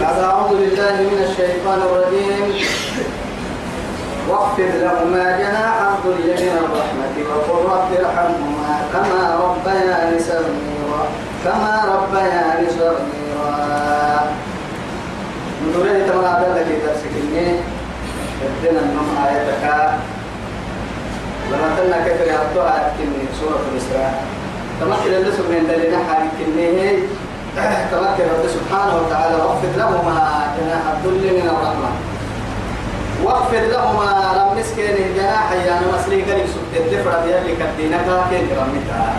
بعد أعوذ بالله من الشيطان الرجيم. واخفض لهما جناح الذل من الرحمة وقل رب ارحمهما كما ربياني صغيرا كما ربياني صغيرا. نريد تمام هذا الذي ترسكني ابتنا النوم آياتك. لما تلنا كيف يحطوها كني سورة الإسراء. تمكن اللي من دليل حالي كني. تمكن رب سبحانه وتعالى واخفض لهما جناح الذل من الرحمة واخفض لهما لم مسكين جناح يا مسلي قريب الدفرة يلي كدينك كيف رميتها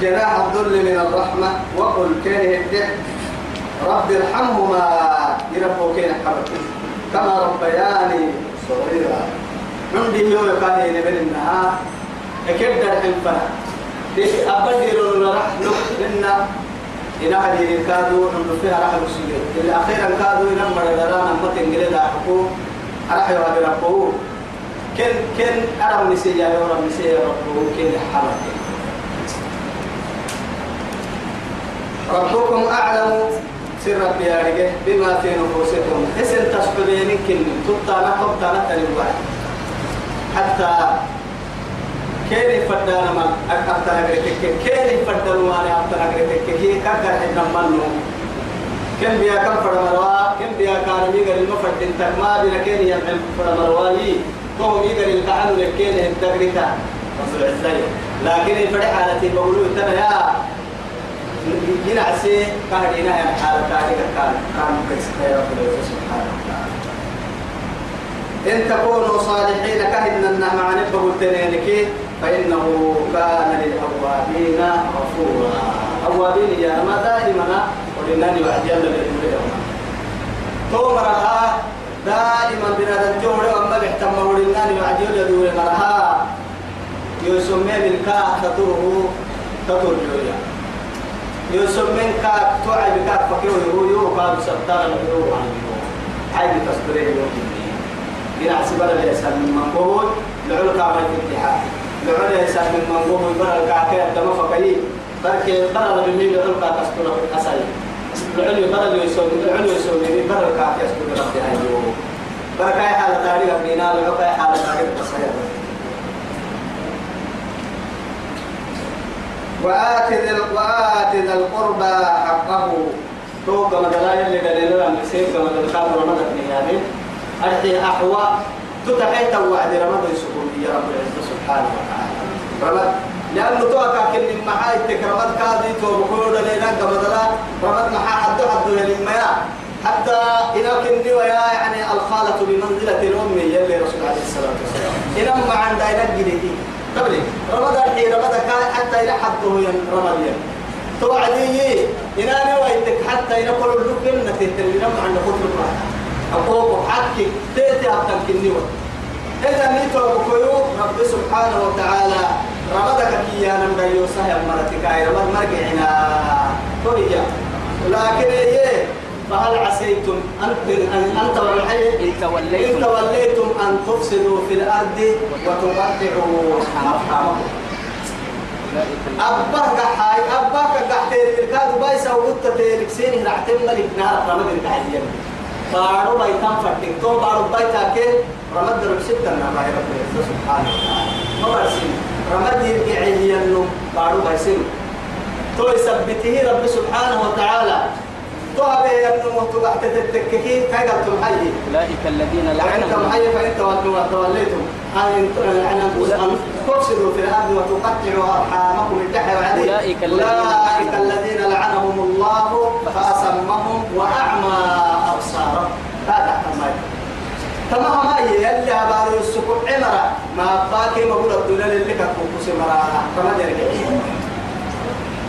جناح الذل من الرحمة وقل يهدئ رب ارحمهما يربو كين حركي كما ربياني صغيرا عندي يوم كان ينبل النهار أكيد الحين لنا راح لنا إلى هذه الكادو عند فيها راح نسير اللي أخيرا كادو إلى مرة رانا ما تنقل ده حكو راح يوادي ربه كن كن أرى مسيا يورا مسيا ربكم أعلم. سر يا بما في نفوسكم. اسم تسببين كن تطانا تلوان حتى كيري فدانا ما أكثر نجرتك كيري فدانا ما أكثر نجرتك هي كذا حنا منو كم بيا كم فرد مروا كم بيا كان يقدر المفرد انت ما بينا كيري يعمل فرد مرواي كم يقدر الكعان لكيري التجريتا رسول الله لكن الفرح حالتي بقولوا ترى يا هنا عسي كهدينا يا حالة كهدينا كان كان يا رب سبحانه وتعالى إن تكونوا صالحين كهدنا مع نبه التنينك فإنه كان للأوابين غفورا. أوابين يا ما دائما ولنني وحجل للمريم تومرها دائما بنا الجوع وما بيحتم ولنني وحجل يدور مرها يسمى بالكا تطره تطر جويا يسمى كا توعي بكا فكيو يهو يهو قالوا سبتار يهو عن يهو. عيب تصدرين يهو بنا عسبر الإنسان من منقول لعلو كامل الاتحاد لعلو الإنسان من منقول برا الكعكة الدم فكي برك برا لبني لعلو كعكة سكرة أسأل لعلو برا يسوي لعلو يسوي برا الكعكة سكرة ربي هاي بركة حالة تاريخ بينا لعلو حالة تاريخ تصحيح وآت ذا وآت ذا القربى حقه. توقع مدلايا اللي دليل عن سيف كما دخل رمضان يعني أحوى تتحيت وعد رمضان يسكن يا رب العزة سبحانه وتعالى. رمضان لأنه توقع كل محاي تكرمت كاذي توبكون لنا كمدلا رمضان محا حد حد للمياه. حتى إذا كني ويا يعني الخالة بمنزلة الأم يلي رسول عليه الصلاة والسلام. إنما عند إلى جديد قبل رمضان حين رمضان كان حتى إلى حده رمضان توعدي إنا نويتك حتى إلى كل لكن نتهتل لنا عند خطر أقوم حكي تأتي أبتن كنيوة إذا نيتو بكيو رب سبحانه وتعالى رمضك كيانا بيو سهل مرتك أي رمض مرجعنا كويجا لكن إيه فهل عسيتم أن أن توليتم. إن توليتم أن تفسدوا في الأرض وتقطعوا أرحامكم أباك حاي أباك قحتين الكاد بايسا وقلت تيرك سيني رعتين ملك نار رمض الكحيان بارو بايتان فتك تو بارو بايتا كي رمض ربسيت أنا باي رب سبحانه وتعالى. ما برسين رمض يرجعي ينو بارو بايسين تو يثبته رب سبحانه وتعالى. طه ينو تبعت تتككي كاي قلت محي أولئك الذين لعنهم لعنهم محي فإنت توليتم. أن أن تفسدوا في الأرض وتقطعوا أرحامكم التحوا عليه أولئك الذين أولئك الذين لعنهم الله فأسمهم وأعمى أبصارهم. هذا ما تمام ما هي؟ يلي أبارو السكوت عمرة. ما باكي ما بقول الدنيا اللي كتبوا كسمرة كما يرجع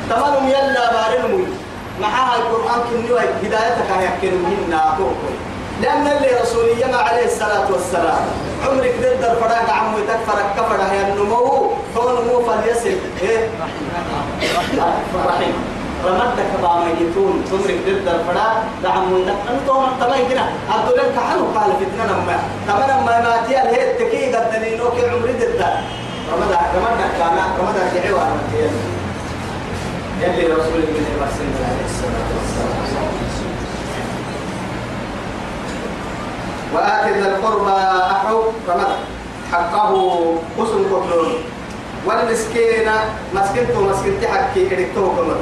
تمام يلا أبارو معها القرآن كنوا هدايتك منا توقي لأن اللي رسولي ما عليه الصلاة والسلام. عمرك ضد الفراغ عمو تكفرك كفر هي النمو. كون مو فليسل إيه؟ رحيم. رمدك بما يتون عمرك ضد الفراغ دعمو أنتم تمام كنا عبد الله كحلو قال فتنة نما تمام ما ماتي الهي تكي قد دليلوك عمري ضد رمضان رمضان كان رمضان شعوان يلي رسول الله عليه الصلاة والسلام وآت ذا القربى رمض حقه قسم قتلون والمسكين مسكنته مسكنتي حكي إريكته كمان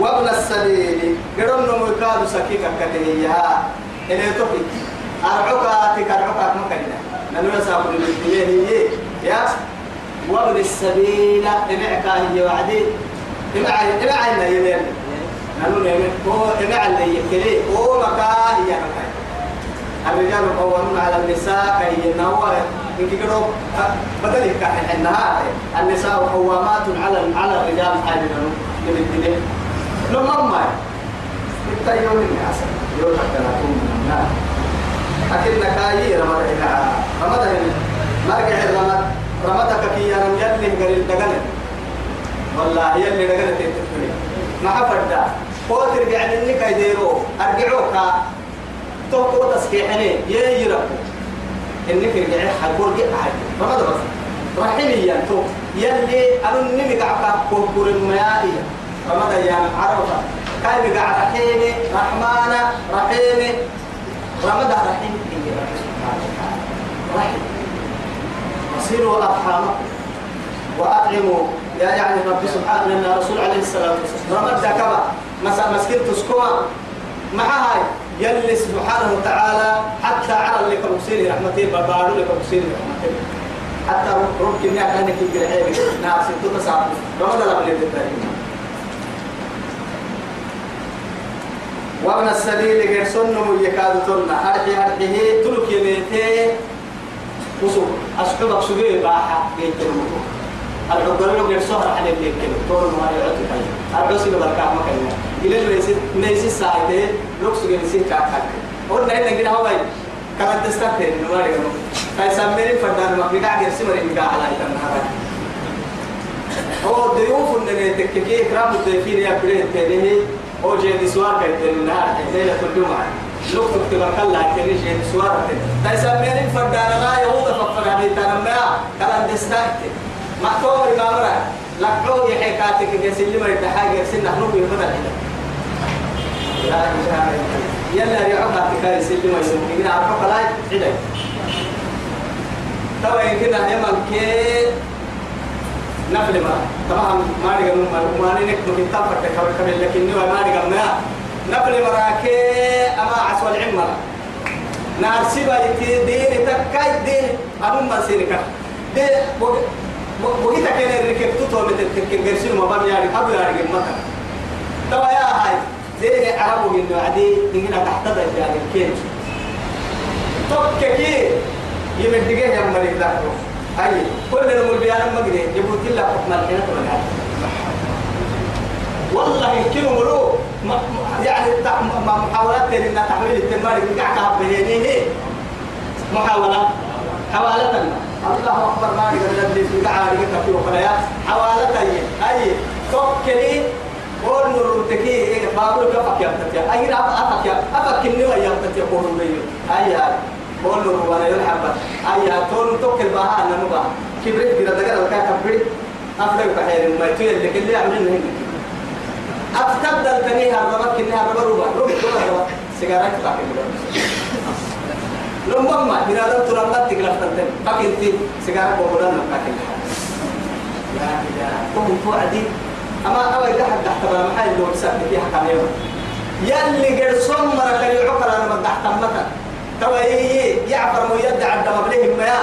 وابن السبيل قرن مكاد سكيكا كتنيها إلي توفي أرعوكا تكرعوكا مكاننا ننو يسابق للدنيا يا. وابن السبيل إمعكا هي وعدي. إمع إمع إن يمين ننو نمين هو إمع اللي يكلي هو مكا هي مكا الرجال قوامون على النساء كي ينور إنك كده بدل إنها النساء قوامات على على الرجال من الدنيا لما ما إنت يوم الناس يوم حتى نكون من النار أكيد نكاي رمضان رمضان. هنا مرجع الرمض رمضك كي أنا يلي قريب دقنا والله يلي دقنا تتفكري ما حفردا هو ترجع مني كيديرو. أرجعوك. تو قوة تسكيحني يجرب إنك رجع حقول جي أحد رمضان بس؟ رحميا تو۔ يلي أنا نمي قاعد كوكور المياه رمضان يا عرفة كان قاعد رحيمي رحمانة رحيمي رمضان رحيم رحيم وصلوا أرحامكم وأطعموا۔ يا يعني رب سبحانه لأن الرسول عليه الصلاة والسلام۔ رمضان كبا مسا مسكين تسكوا مع هاي يلي سبحانه وتعالى حتى على اللي كمسيني رحمته ببارو اللي كمسيني رحمته حتى رب كمية كانك يجري حيبك ناس تتصعب رمضان لم يبدأ وابن السبيل غير سنم يكاد تلنا أرحي أرحيه تلك يميته. وسوق أسحبك سبيه باحة يجرمه العقل لو غير سهر عن اللي كده طول ما يعطي حاجة العسل بركة ما كان إلى الميسي ميسي ساعته لوكس ميسي كاكا قلنا إن كده هواي كانت تستفيد نواري. كانوا كاي سامرين فردان ما قاعد يرسم رين قاعد على النهار هو ضيوف النبي تككي إكرام الضيفين يا بريد تاني هو جيد سوار كيتن النهار ليلة الجمعة. لوك تكتب كلا تاني جيد سوار كاي سامرين فردان لا يهود فقر عليه تنمى كلام دستاكتي ما تومر ما مرة لقوا يحكاتك يسلم الدحاجة سنة نوب يبدأ لا إله إلا يلا ريعوها تكاي يسلم إن عرفوا لا عدي توا يمكن يمن كي نفل ما طبعا ما نقدر ما ما نك ممكن تفرق كبر كبر لكن نوا ما نقدر ما نفل مراكي أما عسول عمر نار سيبا يتي دين تكاي دين أبو ما سينك دين بقيت كان الركب تطول مثل كن قرسين ما بام يعني أبو يعني مكة توا يا هاي زي عربو من وعدي نجينا تحت ذا يعني الكين توككي يمدقيه يا مريض لحظه هاي. كل الملبيان مقدي يبوت لك حكم الحين تبقى والله يمكنوا ملو يعني محاولات ان تحويل التمارين قاعد بهينيه محاولة. حوالة. الله أكبر. ما نقدر ندري في قاعد كفي وخلايا حوالة. أي أي توكلي قول مرتكي إيه بابل كفك تتيا أي رأب أفك أفك ويا تتيا قول لي أي قول له ولا يلحق أي تون توكل بها أنا نبا كبرت كده دكتور وكان كبرت أفرق بحير لك اللي عملنا هنا. أفتبدل كنيها الربط كنيها الربط روبا روبا روبا سيجارات تاكل لما ما من هذا ترى الله تقلق تنتين لكن تي سيجارة بقولنا لكن يا يا كم فؤادي. أما أول واحد تحت بلا محل لو سألت فيها كم يوم. يلي قد صمر كان يعقل أنا من تحت مكة توا إيه يعبر مو يدعى عند مبليهم ما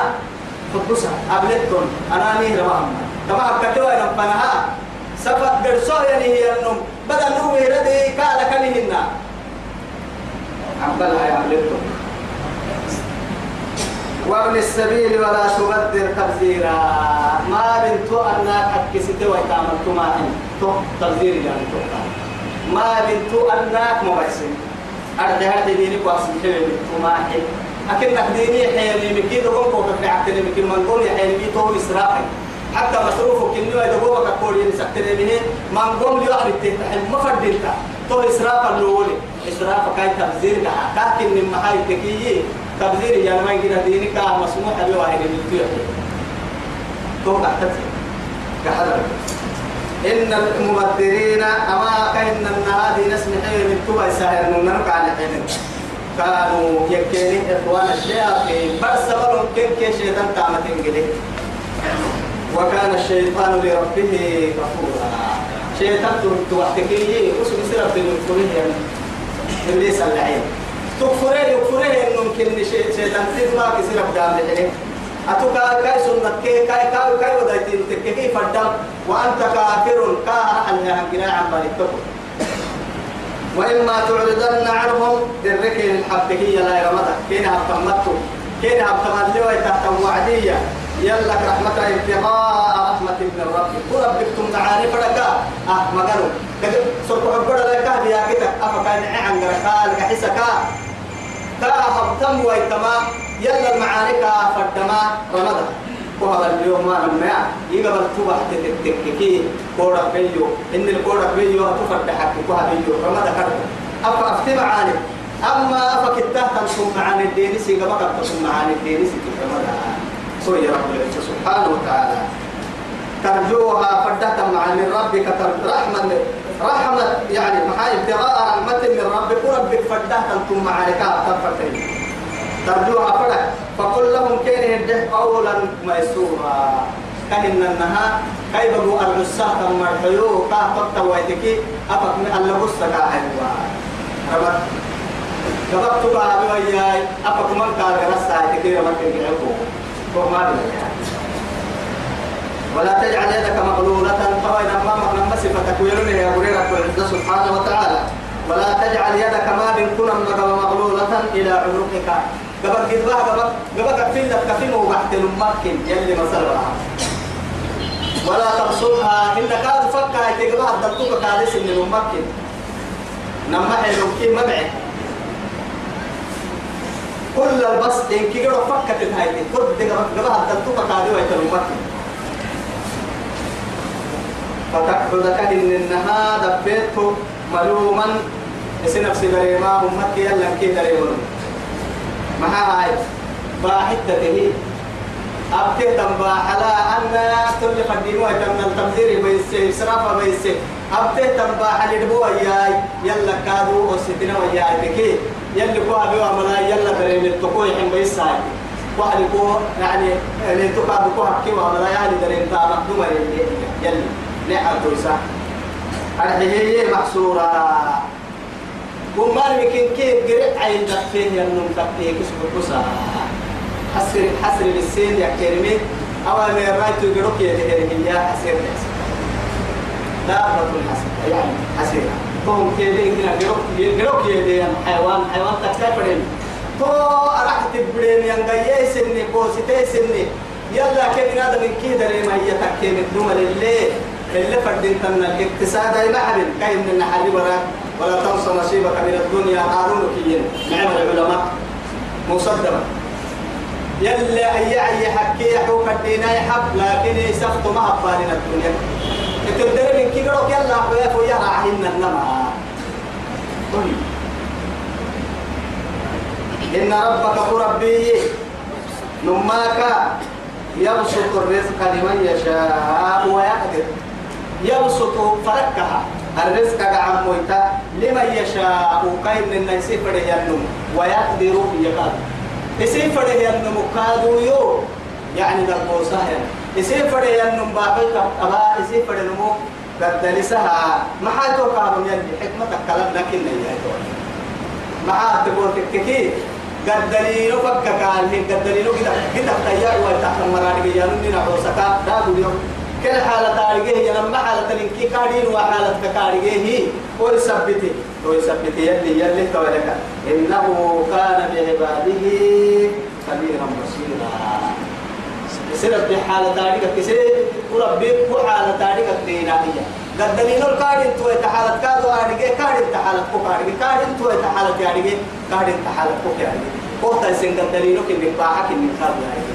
خبصها قبلتكم أنا نيه رمام تما كتوا إلى بنها سبب صار يعني هي النوم بدل نوم يردي قال كنهن عبدالله يا قبلتكم وابن السبيل ولا تبذر تبذيرا ما بنت أنك حكست ويتعملت ما أنت تبذير يعني توقع ما بنت أنك مبسم هذه دينك واسم حلم ما حل أكنك ديني حيني مكين دقوم كوك في عتني مكين من قوم يحيني تو إسرافي حتى مصروفك إنه إذا قومك أقول ينسكتني منه من قوم لي واحد تحل ما فردينك تو إسراف الأول إسراف كاي تبذير لكن من محاي تكيي. تبذير يعني ما يمكن دينك مسموح به واحد من التوحيد تو قعدت كحذر إن المبذرين أما كأن هذه نسمع من توبة ساهر نمنك على حين كانوا يكيني إخوان الشياطين. بس سبرهم كن كي شيطان تامتين قلي وكان الشيطان لربه غفورا. شيطان توحتكي وسو بسرعة من يعني إبليس اللعين. تكفره يكفره إنه ممكن شيطان تسمع كسر بدام لحين أتوكا كاي سنة كاي كاي كاي كاي ودايتين تككي فدام وأنت كافر كاهر أن يهجنا عن بالك وإما تعرضن عنهم دركين الحبكية لا يرمضك كينها بتمتو كينها بتمليوه تحت وعدية. يلا رحمة ابتغاء رحمة من الرب وربك تم معاني فرقا آه مقالو سرق عبر لك يا كتك أفكا نعم غرقا لك حسكا كا. هبتم ويتما. يلا المعاني كا فردما رمضان وهذا اليوم ما نمع يقبل تبع تتككي كورا بيو. إن الكورا بيو تفرد حق كوها بيو. رمضان كرد أفا أفتي معاني. أما أفا كتاه تنصم معاني الدينيسي قبل تنصم معاني الدينيسي في رمضان سوي رب العزة. سبحانه وتعالى. ترجوها فردة معاني ربك رحمة. رحمة يعني محاي ابتغاء رحمة من ربك وربك فردة تنصم معاني كافة فرتين ترجوها فرح فقل لهم كين يده قولا ميسورا. كهن النها كيف بقوا العساة مرحيو كاه قطة ويتكي. أفك من الله بسك حلوة ربط. كبقت بها بوياي أفك من قال رسا يتكي ربط الجعفو وما ولا تجعل يدك مغلولة فوين أمامك لما صفتك ويرني يا بريرك والعزة سبحانه وتعالى. ولا تجعل يدك ما بين كنا مغلولة إلى عنقك. قبل بقى قبل قبل كفين لك كفين وقحت الممكن يلي مثلا ولا تبصرها إن كاد فكا يتقبع الدكتور كادس إن الممكن نما حلو كي مبعي كل البس إن كي قرأ فكا تنهايتي كل قبع الدكتور كادس ويتر الممكن فتقعد كهن إنها دبيته ملوما. اسنفس بريما أمك يلا كي دريما. ما هاي؟ باحدة هي أبته تنبا على أن تل قديم ويتم التمزير بيسي إسراف بيسي أبته تنبا على دبو وياي. يلا كادو وستنا وياي بكي. يلا كو أبي وملا يلا درين التقوي حين بيساي واحد كو يعني اللي تقع بكو حكي وملا يعني درين تا مقدوم يلي يلي. نعم تويسا هي محصورة وما يمكن كيف قرأت عين دفين ينم تبتيه كسب كسا حسر حسر بالسين يا كريمي. أو أنا رأيت يقولك يا هي حسر لا رب الحسر. يعني حسر هم كده قولك قولك يا حيوان حيوان تكتبرين تو أرحت تبرين ينقيا سني بوسيتي سني يلا كده هذا من كده ما هي تكيم الدم اللي اللي فردين تنا الاقتصاد أي معبد كاين من النحل ولا ولا تنسى نصيبك من الدنيا. قارون كيين. نعم العلماء. مصدمة يلا أي أي حكي يحوك الدين يحب لكن يسفط ما أبالنا الدنيا. تقدر من كبرك يلا أخويا فويا راعينا النمى. إن ربك ربي نماك يبسط الرزق لمن يشاء ويقدر. يبسط فركها الرزق عن مويتا لمن يشاء كاين من يسفر ينم ويقدر يقال يسفر ينم كادو يو يعني دبوسا يسفر ينم باقي أبا يسفر نمو قد لسها ما حاتو كابم يلي حكمة كلام لكن يا ما تقول كيكي قد دليلو فك قال هي قد دليلو كده كده تيار وتحت المراد يانو نينا عوسكا دا يوم كل حالة تارجه ينما حالة لنكي كارين وحالة كارجه هي ويثبتي ويثبتي يلي يلي تولك إنه كان بعباده خبيرا بصيرا. سيرت بحالة تارجه كسي وربي وحالة تارجه دينانية قد دليلو الكارين تو يتحالة كادو أرجع كارين تحالة كو كارجه كارين تو يتحالة أرجع كارين تحالة كو قوتا سين قد دليلو كن باعك من خالد أرجع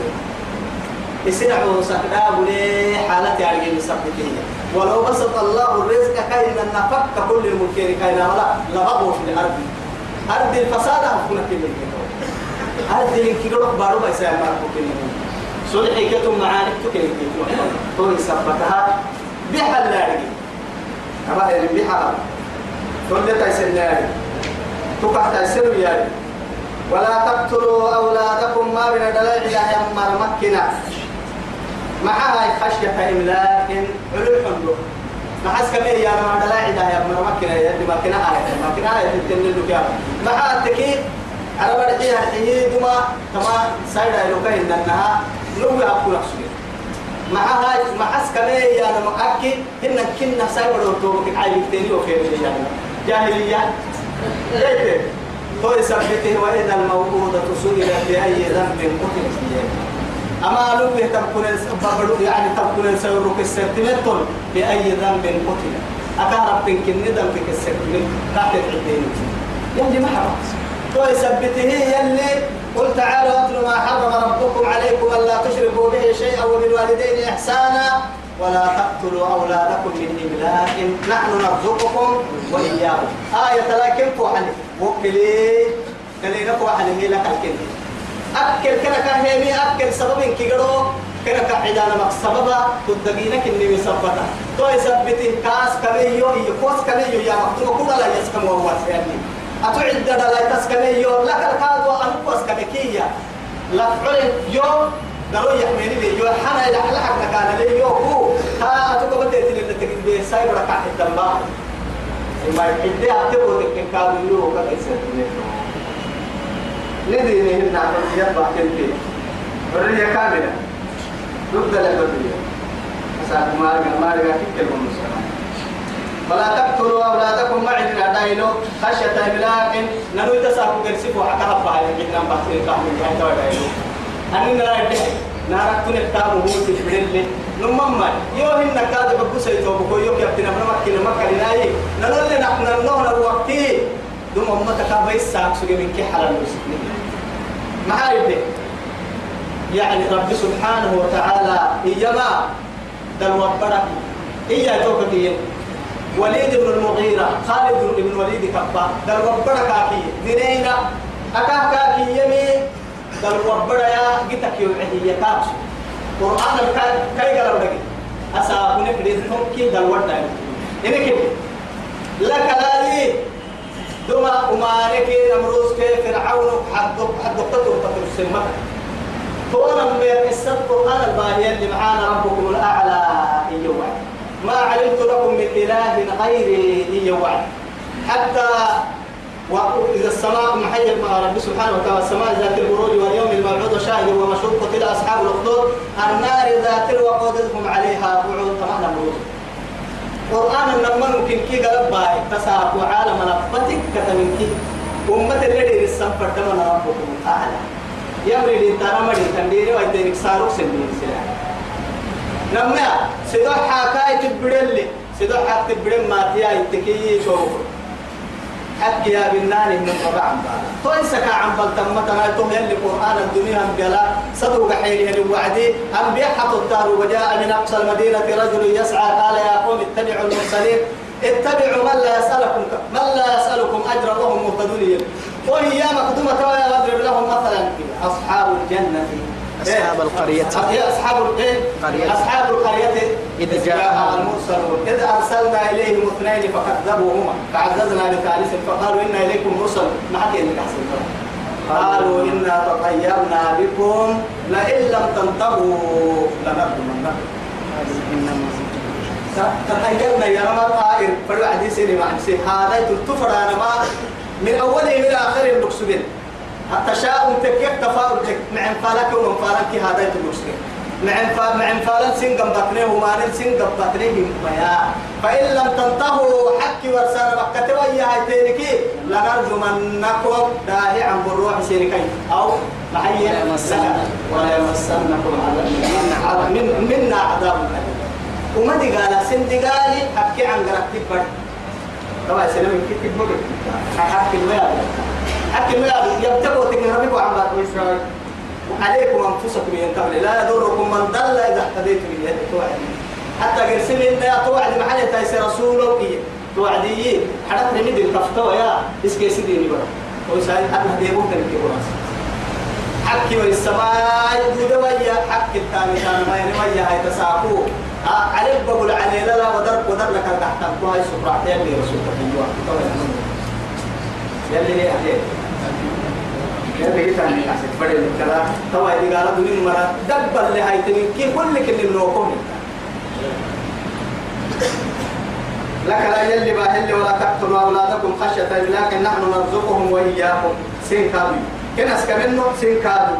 يسرعوا سكناه لي حالتي على جل سبته ولو بسط الله الرزق كاين النفق كل الممكن كاين لا لبغوا في الأرض. أرض الفساد هكون كل أرض الكيلو بارو بس ما كل صلحي كتم معانك تكلم كتم تو يسبتها بحل لا أما هي بحل تقول تيسن ياري تقع ياري ولا تقتلوا أولادكم ما بين دلائل يمر مكنا معها خشية إملاق علو ما حس كمير يا ما دلائل يمر مكنا يا دي مكنا آية مكنا آية تنتين لك مع التكيد على بدحيها الحيي دما كما سايدا يلوكا إنها نوي أبو نفسه معها مع حس كمير يا ما أكيد إن كنا سايدا وتوبك عايز تاني وفي يعني جاهلية. ليه هو يثبته وإذا الموءودة سئلت بأي ذنب قتلت أما لو تكون يعني تكون سيرك السنتيمتر بأي ذنب قتل. أكهرب تنكن ندم في السنتيمتر تحت العدين يلي ما حرم هو يثبته يلي قل تعالوا اتلوا ما حرم ربكم عليكم ألا تشركوا به شيئا وبالوالدين إحسانا ولا تقتلوا أولادكم من إملاق نحن نرزقكم وإياهم آية لكن فوحل وكلي كلي نفوحل هي لك الكلمة. أكل كنا كهيمي أكل سبب كيغرو كنا كعدانا مك سببا تدقينك إني مسبتا تو يثبته كاس كميو يكوس كميو يا مكتوب كل لا يسكم هو يعني أتعد لا تسكميو لك الكاد وأنقص كمكية. لا فعل يوم قالوا يحميني لي يو حنا إلى حلقك كان لي يو هو ها أتوقع بدي تلي نتكلم به سايب ركع الدماء ما يحدي تكلم كانوا يو كذا يسمى ندي نهنا عن يبقى كنتي برية كاملة. نبدأ لبرية أسأل ما رجع ما رجع كيف المسلمين ولا تقتلوا أولادكم معدنا دايلو. خشية إملاق ننوي تساقوا كرسفوا حتى ربها يجينا بحثين كامل جاي توا دايلو. أني نرى نرى كن التام هو تفرد لي نمما يو هن كاد بقص يتوب كو يو كابتن أمر مكة مكة لناي نقول لنا نحن نحن الوقتي دم أمة كابي الساق سجى من كي حلال مسلمين معارف يعني رب سبحانه وتعالى إيما دلوا برك إيا توكتي وليد بن المغيرة خالد بن وليد كبا دلوا برك أكي دينينا أكاه كاكي يمي. ربنا يا جتك يوعدي يكاش قرآن كاي قالوا لك أسا كنك ريدهم كي دل ورنا إنك لك لالي دما أمانك نمروز كي فرعون. حد حد السمك فوانا من السد قرآن الباهية اللي معانا ربكم الأعلى إيوه ما علمت لكم من إله غيري إيوه حتى وإذا السماء محيط مع رب سبحانه وتعالى السماء ذات البروج واليوم الموعود شاهد ومشهود قتل أصحاب الأخدود. النار ذات الوقود هم عليها قعود تمام بروج قرآن النمر ممكن كي قلب باي تساق وعالم نفتك كتمنك أمة اللي رسم فردم ربكم الأعلى. يمري ترى مري تنديري ويدينك ساروك سنين سنين نما سيدو حكاية تبدل سيدو حكاية تبدل ما تيا يتكي شوف حكي يا بناني من الربع عم بالا توين سكا عم بلتم مثلا توم يلي قرآن الدنيا هم بلا حيل يلي وعدي أنبياء حطوا الدار وجاء من أقصى المدينة رجل يسعى قال يا قوم اتبعوا المرسلين اتبعوا من لا يسألكم من لا يسألكم أجرا وهم مهتدون وهي مقدمة ويا واضرب لهم مثلا أصحاب الجنة. أصحاب القرية. يا أصحاب القرية قرية. أصحاب القرية. إذ جاء المرسلون. إذ أرسلنا إليهم اثنين فكذبوهما. فعززنا بثالث فقالوا إنا إليكم مرسل ما حد يلك أحسن قالوا إنا تطيرنا بكم. لئن لم تنتهوا لنرجمنكم تطيرنا يا رب طائر فلو حديثي مع نفسي هذا تلتفر أنا ما من أوله إلى آخره المقصودين التشاؤم تكيف تفاؤل تك مع فالك ومن فالك هذا المشكل مع فال مع فال سنجم بطنه وما سنجم بطنه ميا فإن لم تنتهوا حكي ورسال مكة ويا هيتينكي لنرجمنكم داهي عن بروح سيركي أو محيي ولا يمسنكم. يمسنكم عذاب. من منا عذاب. وما دي قال؟ سن دي قال حكي عن قرأت طبعا سلام كيف بقى حكي المياه حكي المياه يبتغوا تكرمكم عن بعض إسرائيل. عليكم أنفسكم ينتبه لا يضركم من ضل إذا اهتديتم به توعد حتى قرسل إن يا توعد محل تايس رسوله إيه توعدي. لي ندي الكفتة يا إسكي سيدي نبرا ويساعد أنا ديبوك نبكي براس حكي والسماء يدويا حكي التاني كان ما ينويا هاي تساقو عليك بقول علي لا لا ودر ودر لك القحطان كويس سفرعتين لرسولك في الوقت يلي هي عليك يلي تاني حسب بدل الكلام توا اللي قالوا دنيا مرة دبر اللي هاي تنين. كي كل كل النوكم لك لا يلي باهل ولا تقتلوا أولادكم خشية لكن نحن نرزقهم وإياكم. سين كامل كنس كمنه سين كامل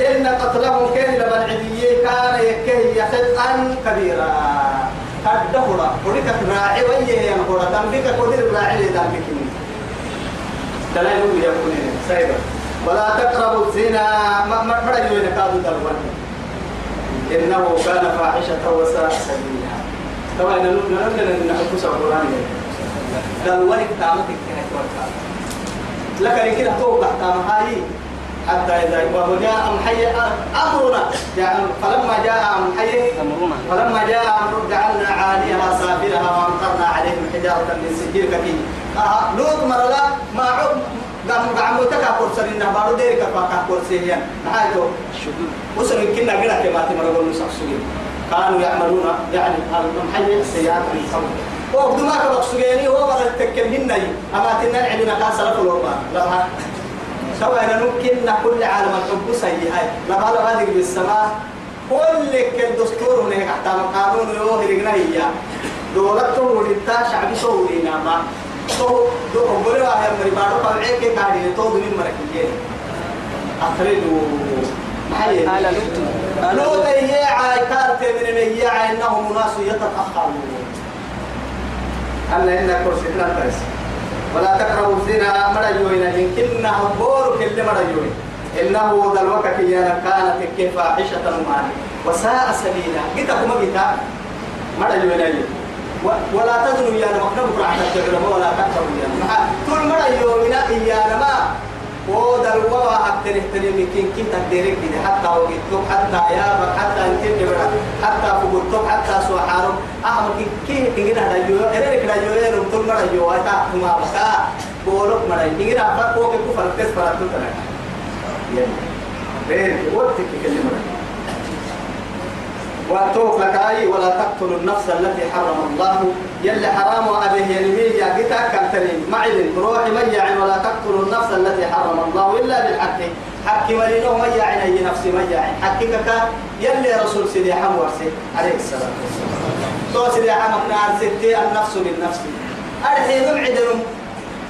إن قتلهم كان لبن كان يكيه يخطئا كبيرا. قد دهرا ولك راعي ويه ينهرا تنبيك قدر راعي لذنبك دلائل يكون سيدا ولا تقربوا الزنا. ما ما رجل ينكادوا دلوان إنه كان فاحشة وساء سبيلا. طبعا نقول نحب سوى القرآن. دلوان تامتك كهت لكن كده توقع تامهاي حتى إذا وجاء محي أمرنا. يعني فلما جاء أمرنا. فلما جاء أمر جعلنا عاليها سافلها وأمطرنا عليهم حجارة من سجيل كثير. آه لوط مرلا ما عب قام قام تكا كورسين نبارو ديرك كورسين نهايته الشدود وصل كنا قرأ كما تمرقون نسخسين كانوا يعملون يعني المحي السيئات من قبل. وقت ما كبق سجيني هو بدل تكلمنا أما تنال عندنا سلف الأربعة لا سواء ممكن كل عالم الحب سيئة. لا قال هذه بالسماء؟ كل الدستور هناك حتى قانون يوهر هي. دولته ولتا شعبي سورينا ما تو دو قبل واحد مري بارو قلعي كي كاري تو دني مركيه أخرجوا محل لوط لوط هي عاي كارت من هي عاي إنهم ناس يتأخرون ألا إن كرسي تنترس ولا تقربوا الزنا مرجوين يمكن بور كل مرجوين إنه ذا الوقت يانا كانت كيف فاحشة مالي وساء سبيلا قتكم قتا مرجوين ولا تزنوا يا مقنب راح تجربوا ولا تقربوا يا طول مرجوين يا ما وذا الوقت أكتر احتري مكين كي تقديرك كده حتى وقتك حتى يابك حتى انتين دبرا حتى فقلتك حتى سوحارم أهم كي كي كي هذا يو إيرك لا يو إيرم طول مرجو أتا ما بكا بولك مرجو كي هذا فوق كفر كيس فرات تنا بين وقتك كلمة. واتوك لك أي ولا تقتلوا النفس التي حرم الله. يلي حرام أبيه ينمي يا قتا كالتنين معدن روحي ميع ولا تقتلوا النفس التي حرم الله إلا بالحق. حق ولينه ميع أي نفسي ميع. حقك يلي رسول سيدي حمورسي عليه السلام. تو سيدي حمورنا عن ستي النفس بالنفس أرحي نمعدن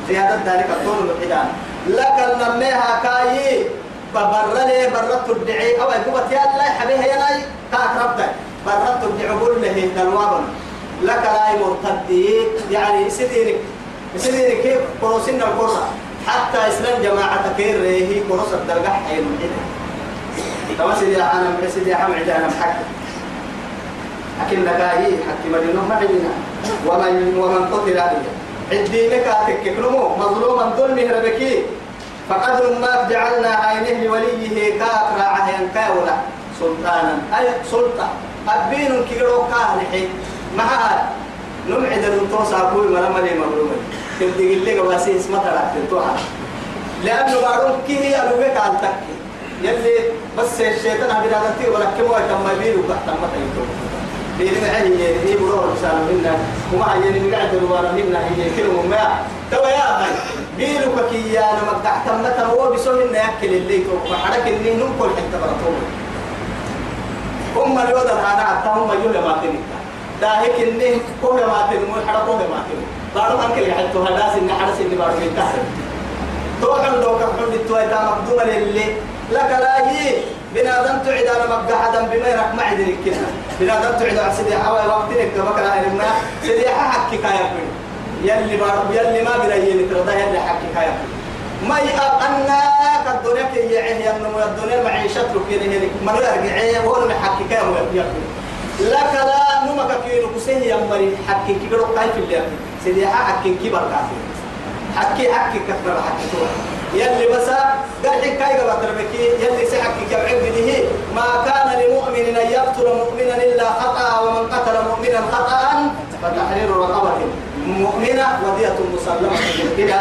زيادة ذلك الطول الوحيدان لك النميها كاي. فبر لي برت الدعي أو يقبت يا الله حبيها يا لاي كاكربتك برت الدعي قول له دلوابا لك لاي مرتدي يعني سيدينك سيدينك كيف؟ قروسين القرى حتى إسلام جماعة كير هي قروس الدرجة حي المعدة كما سيدي أنا سيدي أحمد عدانا محكي لكن لك هي حكي مدينة عندنا. ومن ومن قتل عليه عدي لك تككلمو مظلوما ظلمه ربكي. فقدر ما جعلنا عينه لوليه كاك راعه ينكاولا سلطانا. أي سلطة. أبين كيرو كاهنحي. معها نمعد الانتوس أقول مرمى لي مظلومة تبدي لي قواسي اسمها ترى تنتوها لأنه معروف كي هي ألوك على تكي يلي بس الشيطان هبدا تي ولا كم وتم بيرو تحت ما تيتو بيرو معي هي برو رسالة منا وما قاعد الورا منا هي كلمة ما. توا يا أخي. بيرو كي أنا ما قاعد تم هو بيسوي لنا يأكل اللي تو وحرك اللي نقول حتى برطول هم اللي وضع أنا حتى هم يجوا ما تني. ده هيك إني كوه ما تني مو حرك كوه ما تني. بعدهم أنكل يحطوا هذا سن حرس اللي بعده ينتهي توحن دوك حن التوي دا مقدومة للي لك لا هي بنادم تعد أنا مقدح دم بما يرك ما عدني كنا. بنادم تعد على سيدي حوا وقتك كما كان هرمنا سيدي حكي كايا يلي بارب يلي ما بلا يلي ترضى يلي كايا ما يأقنا كالدنيا كي يعيه ينمو الدنيا معيشة لك يلي من يرجع هو محكي كايا يقول لك لا نمك كيلو كسيه يمري حكي كي قرب كاي في اللي سيدي حكي كبر كافي. حكي كثر حكي تو يلي بس قال كاي قبل تربكي يلي سحكي كبعب به ما كان لمؤمن أن يقتل مؤمنا إلا خطأ ومن قتل مؤمنا خطأ فتحرير رقبة. مؤمنة ودية مسلمة إلى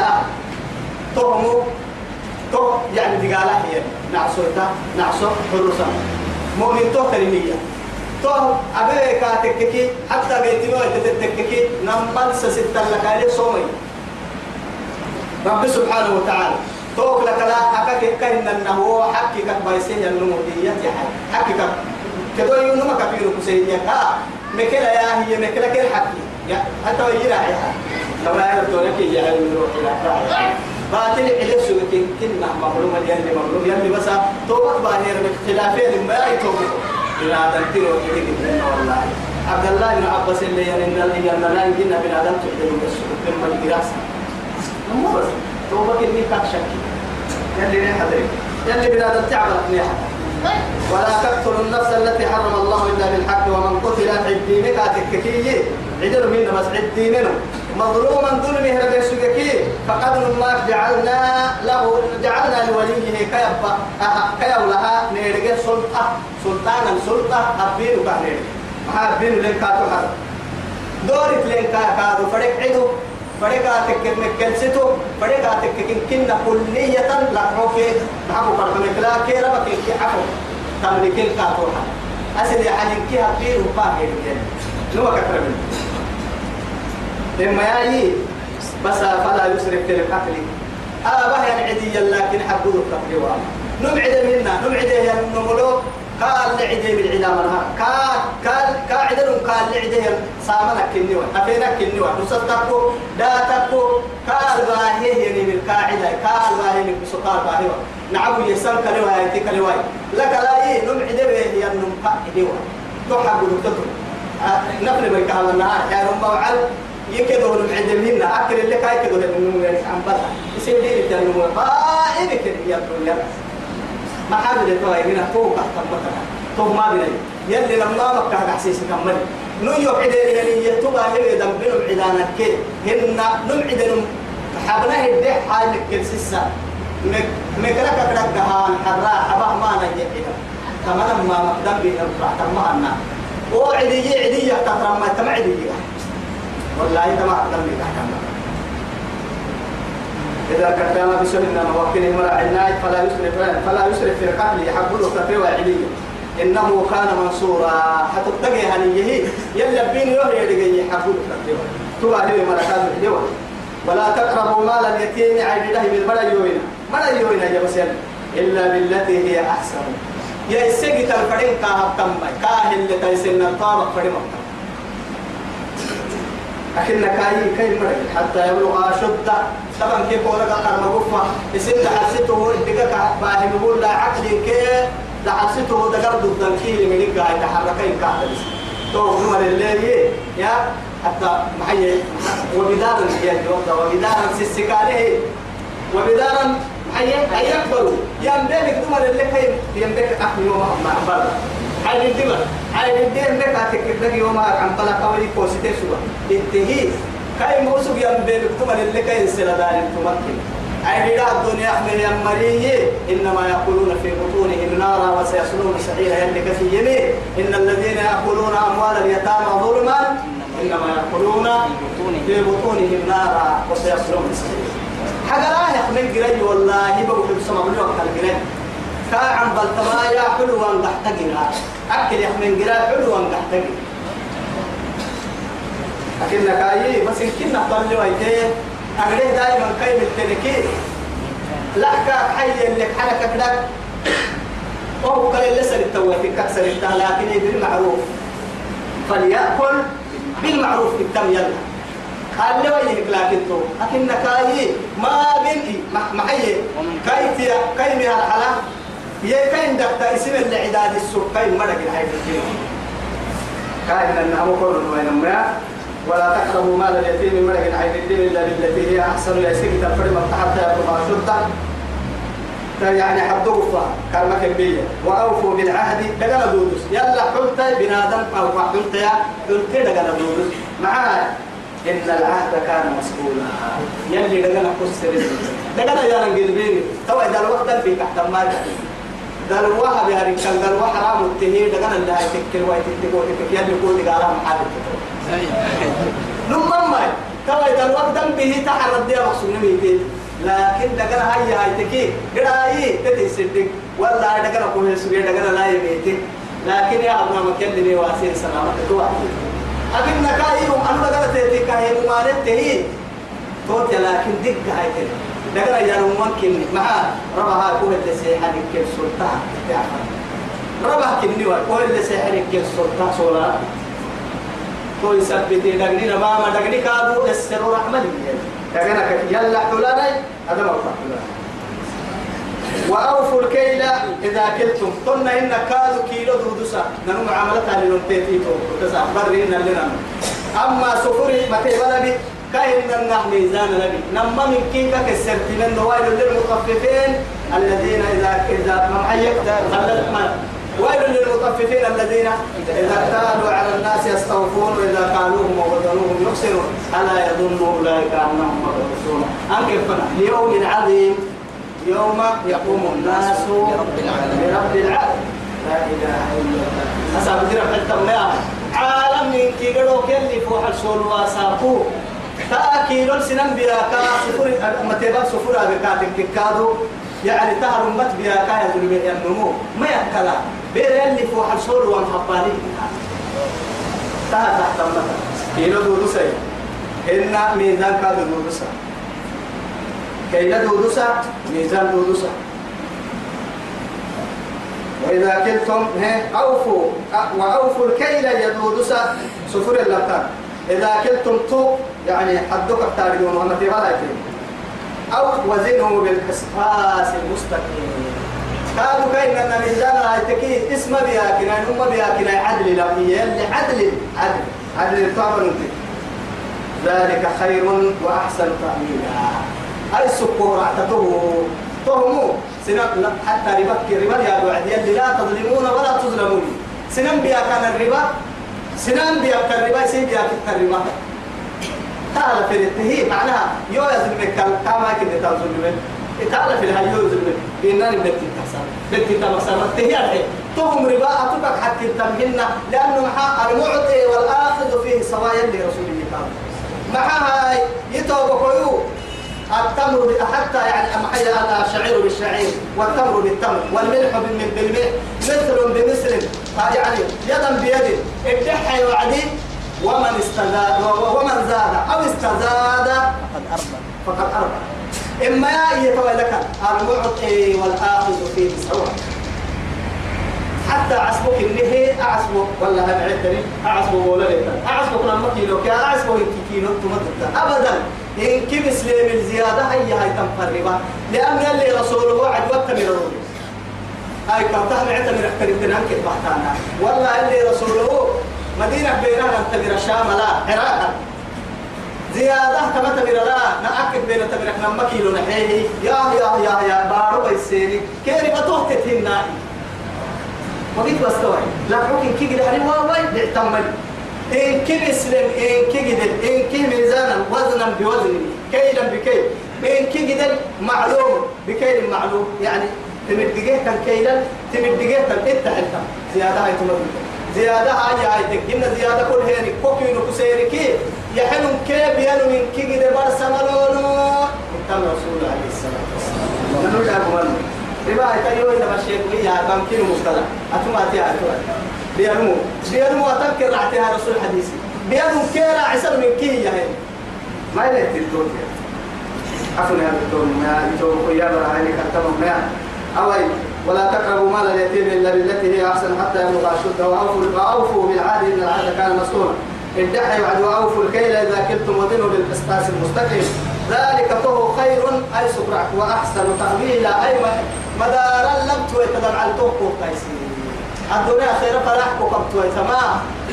تهموا تو يعني دقالة هي. نعسو تا نعسو حرسا مؤمن تو كريمية تو أبي كاتككي حتى بيتنو تتككي نمبل سستة لك عليه صومي. رب سبحانه وتعالى. توك لك لا أكاك كهن أنه حكي كبايسين النمودية يا حي. حكي كب كدو يونما كبيرو كسينيا ها مكلا يا هي مكلا كل حكي يا حتى يجرى يا. لو لا يردونك يا علم روح إلى باطل عليه سوكين كنا مظلوم يلي مظلوم يلي بس توبة بانير باختلافين ما يتوبوا إلى تنتير وكذب والله. عبد الله بن عباس اللي ينن اللي ينن لا يمكن بن آدم من الجراس مو بس توبة كني كاشك يلي ليه حضرك يلي بن آدم تعبت ليه ولا تقتلوا النفس التي حرم الله إلا بالحق ومن قتل عدينك أتككي. عدل من بس عديننا مظلوما ظلمه ربي سجكي فقد ما جعلنا له جعلنا لوليه كيبا كيو لها نيرجع سلطة. سلطانا سلطة. أبين كهنير ما أبين لين هذا. دورت لين كاتو عدو. فرق أتك مكل ستو فرق أتك كنا كلية روكي نحبو فرق لا كيرا بكي كي عفو. تملكين كاتو هذا أسد يعني كي أبين وباهر يعني نو كتر منه. لما يأي بس فلا يسرف في القتل آه يعني عدي لكن حبوا القتل واما نبعد منا نبعد يا نملو قال لعدي بالعدا منها قال قال قاعدة قال لعدي سامنا كني وان أفينا كني نصدقكو داتكو قال باهي يعني من قاعدة قال باهي من بسطار باهي نعم يسام كلواي تي كلواي لك لا يه نبعد به يا نم قاعدة وان تحب دكتور نفل بيكها النهار يا رب وعل يكدوا العدمين أكل اللي كاي كدوا النمو عن بلا يصير لي آه إيه كده يا دنيا ما حابب توا هنا فوق تحت بطل فوق ما بيني يلي لما ما كان حسيس كمل. نو يوعد يعني يتوبا هي دم بينهم عدانا كي. هن نم عدنهم حبنا هدي حالك كل سسا مكرك كرك دهان حرا حبا ما نجي تمام ما مقدم بينهم راح تمام وعدي عدي ما تمعدي والله تما أقدم لك أحكام إذا كتب بسنة موكله مرعنا فلا يسرف فلا يسرف في القتل يحبه كفي وعلية. إنه كان منصورا. حتى تجي هنيه يلا بين يوم يدقي يحبه كفي تبع هي ملكات الجوا ولا تقربوا مال اليتيم عين الله بالبلا يوين ملا يوين يا بس إلا بالتي هي أحسن. يا السجت الفريق كاهب كم كاهل اللي تيسن الطابق فريق لكن كاي كاي مرق حتى يبلغ أشده طبعا كيف ولا قال مغفى يصير حسيته دقة باهي بقول لا عقل كي لا حسيته دقر ضد الكيل من الجاي تحركين كاتلس تو هم اللي يا حتى محي وبدارا يا جودا وبدارا سسكانه وبدارا محي أي أكبر. يا مبلك دمر اللي كي يمبك أحمي وما برا عين الدمر عين الدين لك أتكلم يوم عن طلع قولي كوسيتي سوا انتهي كاي موسوق يم بين تمر اللي كاي سلا دار تمكن عين لا الدنيا أحمل يا مريه إنما يقولون في بطونهم نارا وسيصلون سعيرا يلك في يمين إن الذين يأكلون أموال اليتامى ظلما إنما يأكلون في بطونهم نارا وسيصلون سعيرا حاجة لا يحمل جري والله بقول بسمع من وقت الجري كاعن بلتما يا حلوان تحتقنا أكل يحمل جرا حلوان تحتقنا لكن كاي بس يمكن نطلع ويتي. أغلى دائما كاي بالتنكي لا كا حي اللي حركة كده وهو قال لسه التوافي كسر لكن يدري معروف فليأكل بالمعروف التم يلا. قال لي وينك لكن تو. لكن كاي ما بنتي محيي. كاي تيا كاي من كاين دكتا اسم العداد السوق كاي مرق الحي كاين انه مقر وين ولا تقربوا مال اليتيم مرق الحي الدين إلا بالتي هي أحسن. يا سيدي تفرم حتى يبلغ شده يعني حدوفا كلمة كبيرة. وأوفوا بالعهد دقنا دودس يلا حلت بنادم أو حلت يا حلت دقنا دودس معاي. إن العهد كان مسؤولا. يلي دقنا كسر دقنا يا رجل بيني تو إذا الوقت في تحت ما دل وها بهاري كان دل وها حرام التهي تكر واي تكر واي تكر يلي يقول لي قالها محل لما ما تو إذا الوقت به تحرد دي مقصود نميتين لكن دقنا هاي هاي تكي قراي تدي صدق والله دقنا كوه سوي دقنا لا يبيتي لكن يا ابنا مكلمي واسين سلامة توعدي أكيد نكايهم أنا دقنا تيتي كاي ممالت تهي توت لكن دق هاي كده دقنا يا ممكن. مع ربها كوه اللي سيحن كيف سلطان ربها كني وكوه اللي سيحن كيف سلطان سولا. تو يثبت دقني ما ما دقني كادو السر رحمة دقنا يلا حلالي هذا ما وأوفوا الكيل إذا كلتم. قلنا إن كادو كيلو دودسا ننو معاملتها لنمتيتو تسع برين لنا أما سفري متى بلدي. كاين لنا ميزان نبي. نما من كيكا كسرت من ويل للمطففين الذين إذا إذا محيك ويل للمطففين الذين إذا كانوا على الناس يستوفون وإذا كانوهم ووزنوهم يخسرون. ألا يظن أولئك أنهم مبعوثون. أنكفنا ليوم عظيم. يوم يقوم الناس لرب العالمين. لرب العالمين. لا إله إلا الله. كثيرا في التمنية عالم من كي قدو كلي فوح السول واساقو تأكيد السنن بياكا سفر متباب سفر أبكات كادو. يعني تهر أمت بياكا يظلم ينمو ما يكلا بير يلي فوح السول وانحباني تهر تحت أمتا كيلو دودو سي إن ميزان كادو دودو سي كيلا دودوسا ميزان دودوسا. وإذا كلتم أوفوا. وأوفوا الكيل يدودوسا سفر اللبتان إذا كلتم تو يعني حدك التاريخ وما تبغى أو وزنه بالقسطاس المستقيم. قالوا كاين أن ميزان هاي اسم بياكنا هم بياكنا عدل لا اللي عدل عدل عدل طبعا ذلك خير وأحسن تأويلا. أي سكور اعتته تهمو. سنم حتى ربك ربا يا بعد يلي لا تظلمون ولا تظلمون سنم بيا كان الربا. سنم بيا كان الربا سي بيا كان الربا. تعال في التهي معناها يو يزلمك كما كنت تظلمين تعال في الهاي يو يزلمك بيننا بدك تحسن بدك تحسن التهي الحين تهم ربا أتبك حتى تمهن لأنه محا المعطي والآخذ فيه سوايا لرسول الله مع هاي يتوبكوا التمر ب- حتى يعني أنا الشعير بالشعير والتمر بالتمر والملح بالملح. مثل بمثل. يعني يدا بيد ادحى وعدي. ومن استزاد ومن زاد أو استزاد فقد أربى. فقد أربع إما يتولى لك المعطي والآخذ فيه سواء حتى عصبك النهي أعصبك ولا هم عدني. أعصبك ولا لك أعصبك لما كيلو كا أعصبك كيلو تمدد أبدا. إن كم سليم الزيادة هي هاي تنقربا لأن اللي رسوله عد وقت من الرسول هاي كم تهم عدة من تنانك بحتانا والله اللي رسوله مدينة بينها تمر الشام؟ لا. عراقا زيادة كما تمر لا. نأكد بين تمر إحنا ما كيلو نحيه يا يا يا يا بارو بيسيني. كيري بتوه تتهنائي وقيت بستوعب لا حكي كي قد حريم واواي بيعتمل إن كي مسلم إن كي قد إن كي ميزانا وزنا بوزن كيلا بكيل. إن كي قد معلوم. بكيل معلوم. يعني تمدقيه كان كيلا تمدقيه كان إنت زيادة هاي تمدقيه زيادة هاي هاي تكينا زيادة كل هيني. كوكي نكسيري كي. يحنم كيف ينو من كي قد برسملونو أنتم رسول عليه الصلاة والسلام. نقول لكم ربا تيو إذا مشيت ويا بمكن مفتلا أتما تيا أتوا بيرمو بيرمو أتذكر رعتها رسول حديثي. بيرمو كيرا عسل من كي يا هين ما يلي تلتون عفوا يا. دكتور ما يتوقع يا رأيني كتبهم ما أوي. ولا تقربوا مال اليتيم إلا بالتي هي أحسن حتى يبلغ أشده وأوفوا وأوفوا بالعهد إن العهد كان مسؤولا ادعي وعد وأوفوا الكيل إذا كلتم وزنوا بالقسطاس المستقيم. ذلك فهو خير أي سبرع وأحسن تأويلا. أي مدارا لم تويتدم على توقو قيسي الدنيا خير فلاح كوكب تويتما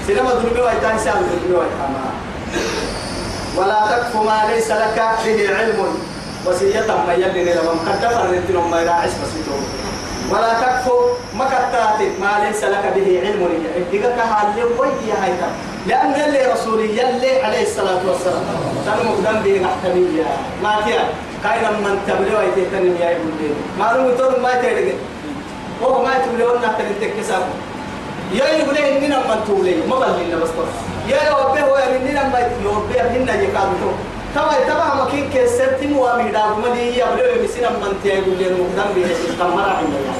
سينما دنيا ويتان سال دنيا ويتما ولا تكف ما ليس لك به علم. وسيئة ما يلي لما مقدفر رنتنا ما يراعش بسيطه. ولا تكف ما كتاتي ما ليس لك به علم إذا كان اللي ويا هيدا. لأن اللي رسولي يلي عليه الصلاة والسلام. مقدم به محتمية. ما تيا. كاين من تبلي ويتهتني يا ابن دين. ما نو يتون ما تيرجع وهو ما تبلي ونا تنتك كساب يا يقول إننا من تولي. ما بلنا بس يا يوبه هو إننا ما يوبه هنا يكادو تما تما مكين كسرت مو أمي داب مدي يبلي مسنا من تيا يقول لي مقدم به تمرا عندنا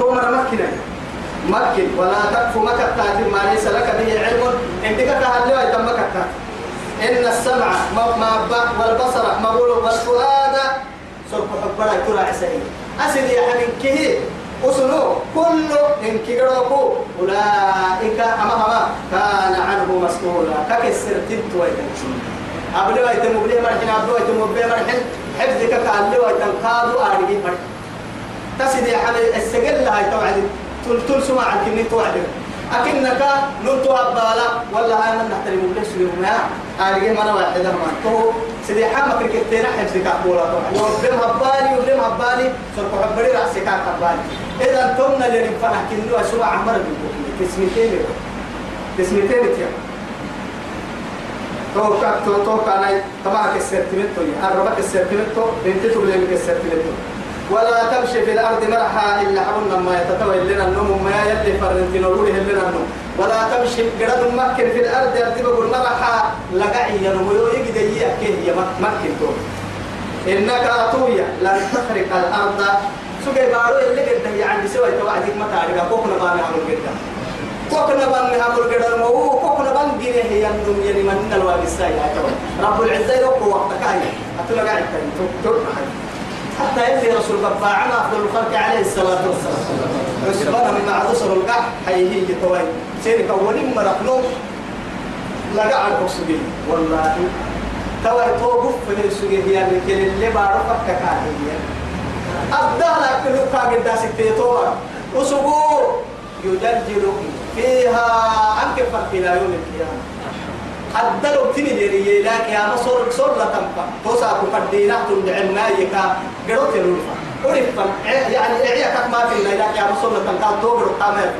هو مرة مكينة مكن ولا تكف مكتات. ما ليس لك به علم. عندك كهل يتم مكتات. إن السمع ما ما والبصر مقول والفؤاد. سرق حبنا كرة عسائي أسد يا حبيب كه أسنو. كل إن كيروكو. أولئك أما أما. كان عنه مسؤولا. ككسر تنت ويتنشي أبلي ويتم بلي مرحنا أبلي ويتم بلي مرحن حفظك كألي ويتم كادو آرقي مرحن تسد يا حبيب السجل هاي توعد. تل تل سمع عن كني توعد. أكنك ننتو أبالا ولا هاي من نحترم بلي سليم ما آرقي مرة واحدة ما. تو سيدي حامك الكتير حفظك أقولا توعد. وبلم هبالي وبلم هبالي سرق حبري رأسك هبالي. إذا تمنا اللي نفنح كنوا سمع عمر بيكو تسميتين تسميتين تيا توكا تو توكا ناي طبعا كسرتمتو الربك كسرتمتو انت تقول لي كسرتمتو ولا تمشي في الأرض مرحا إلا حبنا ما يتتوى لنا النوم. ما يلي فرنتين نقول لنا النوم. ولا تمشي قرد مكن في الأرض يرتب بقول مرحا. لقعي ينمو يجد يكيه يا مكن تو. إنك اتويا لن تخرق الأرض. سوى بارو اللي قد يعني سوى توعدك ما تعرف كوكنا بان عمل قد كوكنا بان عمل قد المو كوكنا بان هي النوم يعني من الواب الساي رب العزة يوقف وقتك هاي أتلا قاعد تقول حتى يلي رسول الله عنا أفضل الخلق عليه الصلاة والسلام عثمان من معذسر القح حيه يتوي سيرك أولين مرقنو لقى على الأكسجين والله توي توقف في السجين يعني كل اللي بعرفك كاهية أبدأ لك لك قد ستيتور وسبو يجلجل فيها أنك فرق إلى يوم القيامة. أدلوا تني ديري لك يا مصور صور لا تنفع. توسع كفدينا تندعنا يكا قرط الرفا ورفا يعني إعيا كما في الليلة يا مصور لا تنفع. دوبر قامة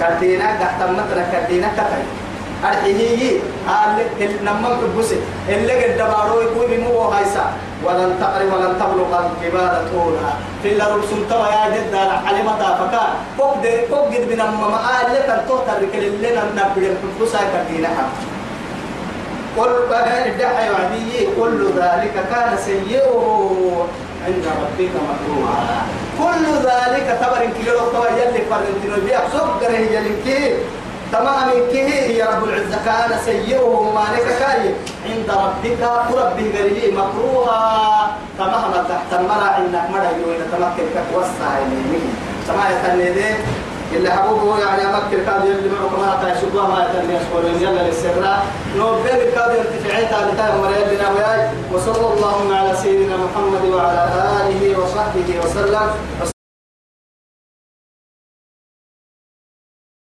كدينا قحتمتنا كدينا كتاي أرحيه قال نمم ببسي اللي قد دبارو يقول بمو هايسا. ولن تقري ولن تبلغ الجبال طولها في اللي رسول توا يا جد حلمتا فكا. فوق دي فوق قد من أمم آل لك التوتر لكل اللي نبدي الحفوسا كدينها قل بقى الدحى وعدي. كل ذلك كان سيئه عند ربك مكروها. كل ذلك تبر كيلو توا يلي فرنتينو سكر هي يلي تمام كه يا رب العزة كان سيئه ما كاي. عند ربك ربه قريبي مكروها. تمام تحت المرع انك مرع يوين تمكن كتوسع يمين سما يتنيدي اللي حبوبه يعني أمكن كاد يلي معه ما تعيشوا الله ما يتني يشكر يلا للسراء نوبل كاد تالتها مريد لنا وياي وصلى اللهم على سيدنا محمد وعلى آله وصحبه وسلم.